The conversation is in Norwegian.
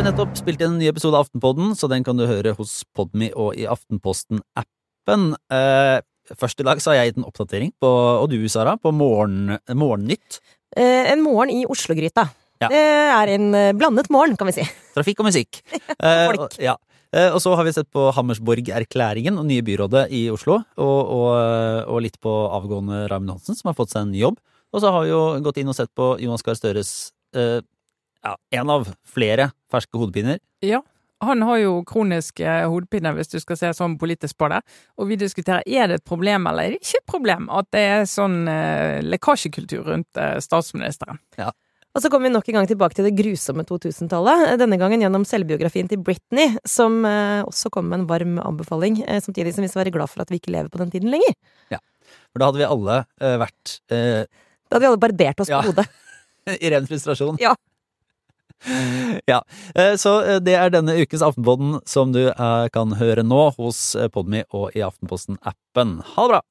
nettopp spilt inn en ny episode av Aftenpodden, så den kan du høre hos Podmy og i Aftenposten-appen. Eh, først i dag så har jeg gitt en oppdatering på, og du Sara, på morgen, Morgennytt. Eh, en morgen i Oslo-gryta. Ja. Det er en eh, blandet morgen, kan vi si. Trafikk og musikk. Eh, folk. ja. Eh, og så har vi sett på Hammersborg-erklæringen og nye byrådet i Oslo, og, og, og litt på avgående Raymond Hansen, som har fått seg en jobb. Og så har vi jo gått inn og sett på Jonas Gahr Støres eh, ja, en av flere ferske hodepiner. Ja, han har jo kroniske hodepiner, hvis du skal se sånn politisk på det. Og vi diskuterer er det et problem eller er det ikke et problem at det er sånn eh, lekkasjekultur rundt eh, statsministeren. Og så kommer vi nok en gang tilbake til det grusomme 2000-tallet. Denne gangen gjennom selvbiografien til Britney, som eh, også kom med en varm anbefaling. Eh, samtidig som vi skal være glad for at vi ikke lever på den tiden lenger. Ja, For da hadde vi alle eh, vært eh, Da hadde vi alle barbert oss Ja. på hodet. i ren frustrasjon. Ja. ja. Eh, Så eh, det er denne ukens Aftenpodden som du eh, kan høre nå hos Podmy og i Aftenposten-appen. Ha det bra!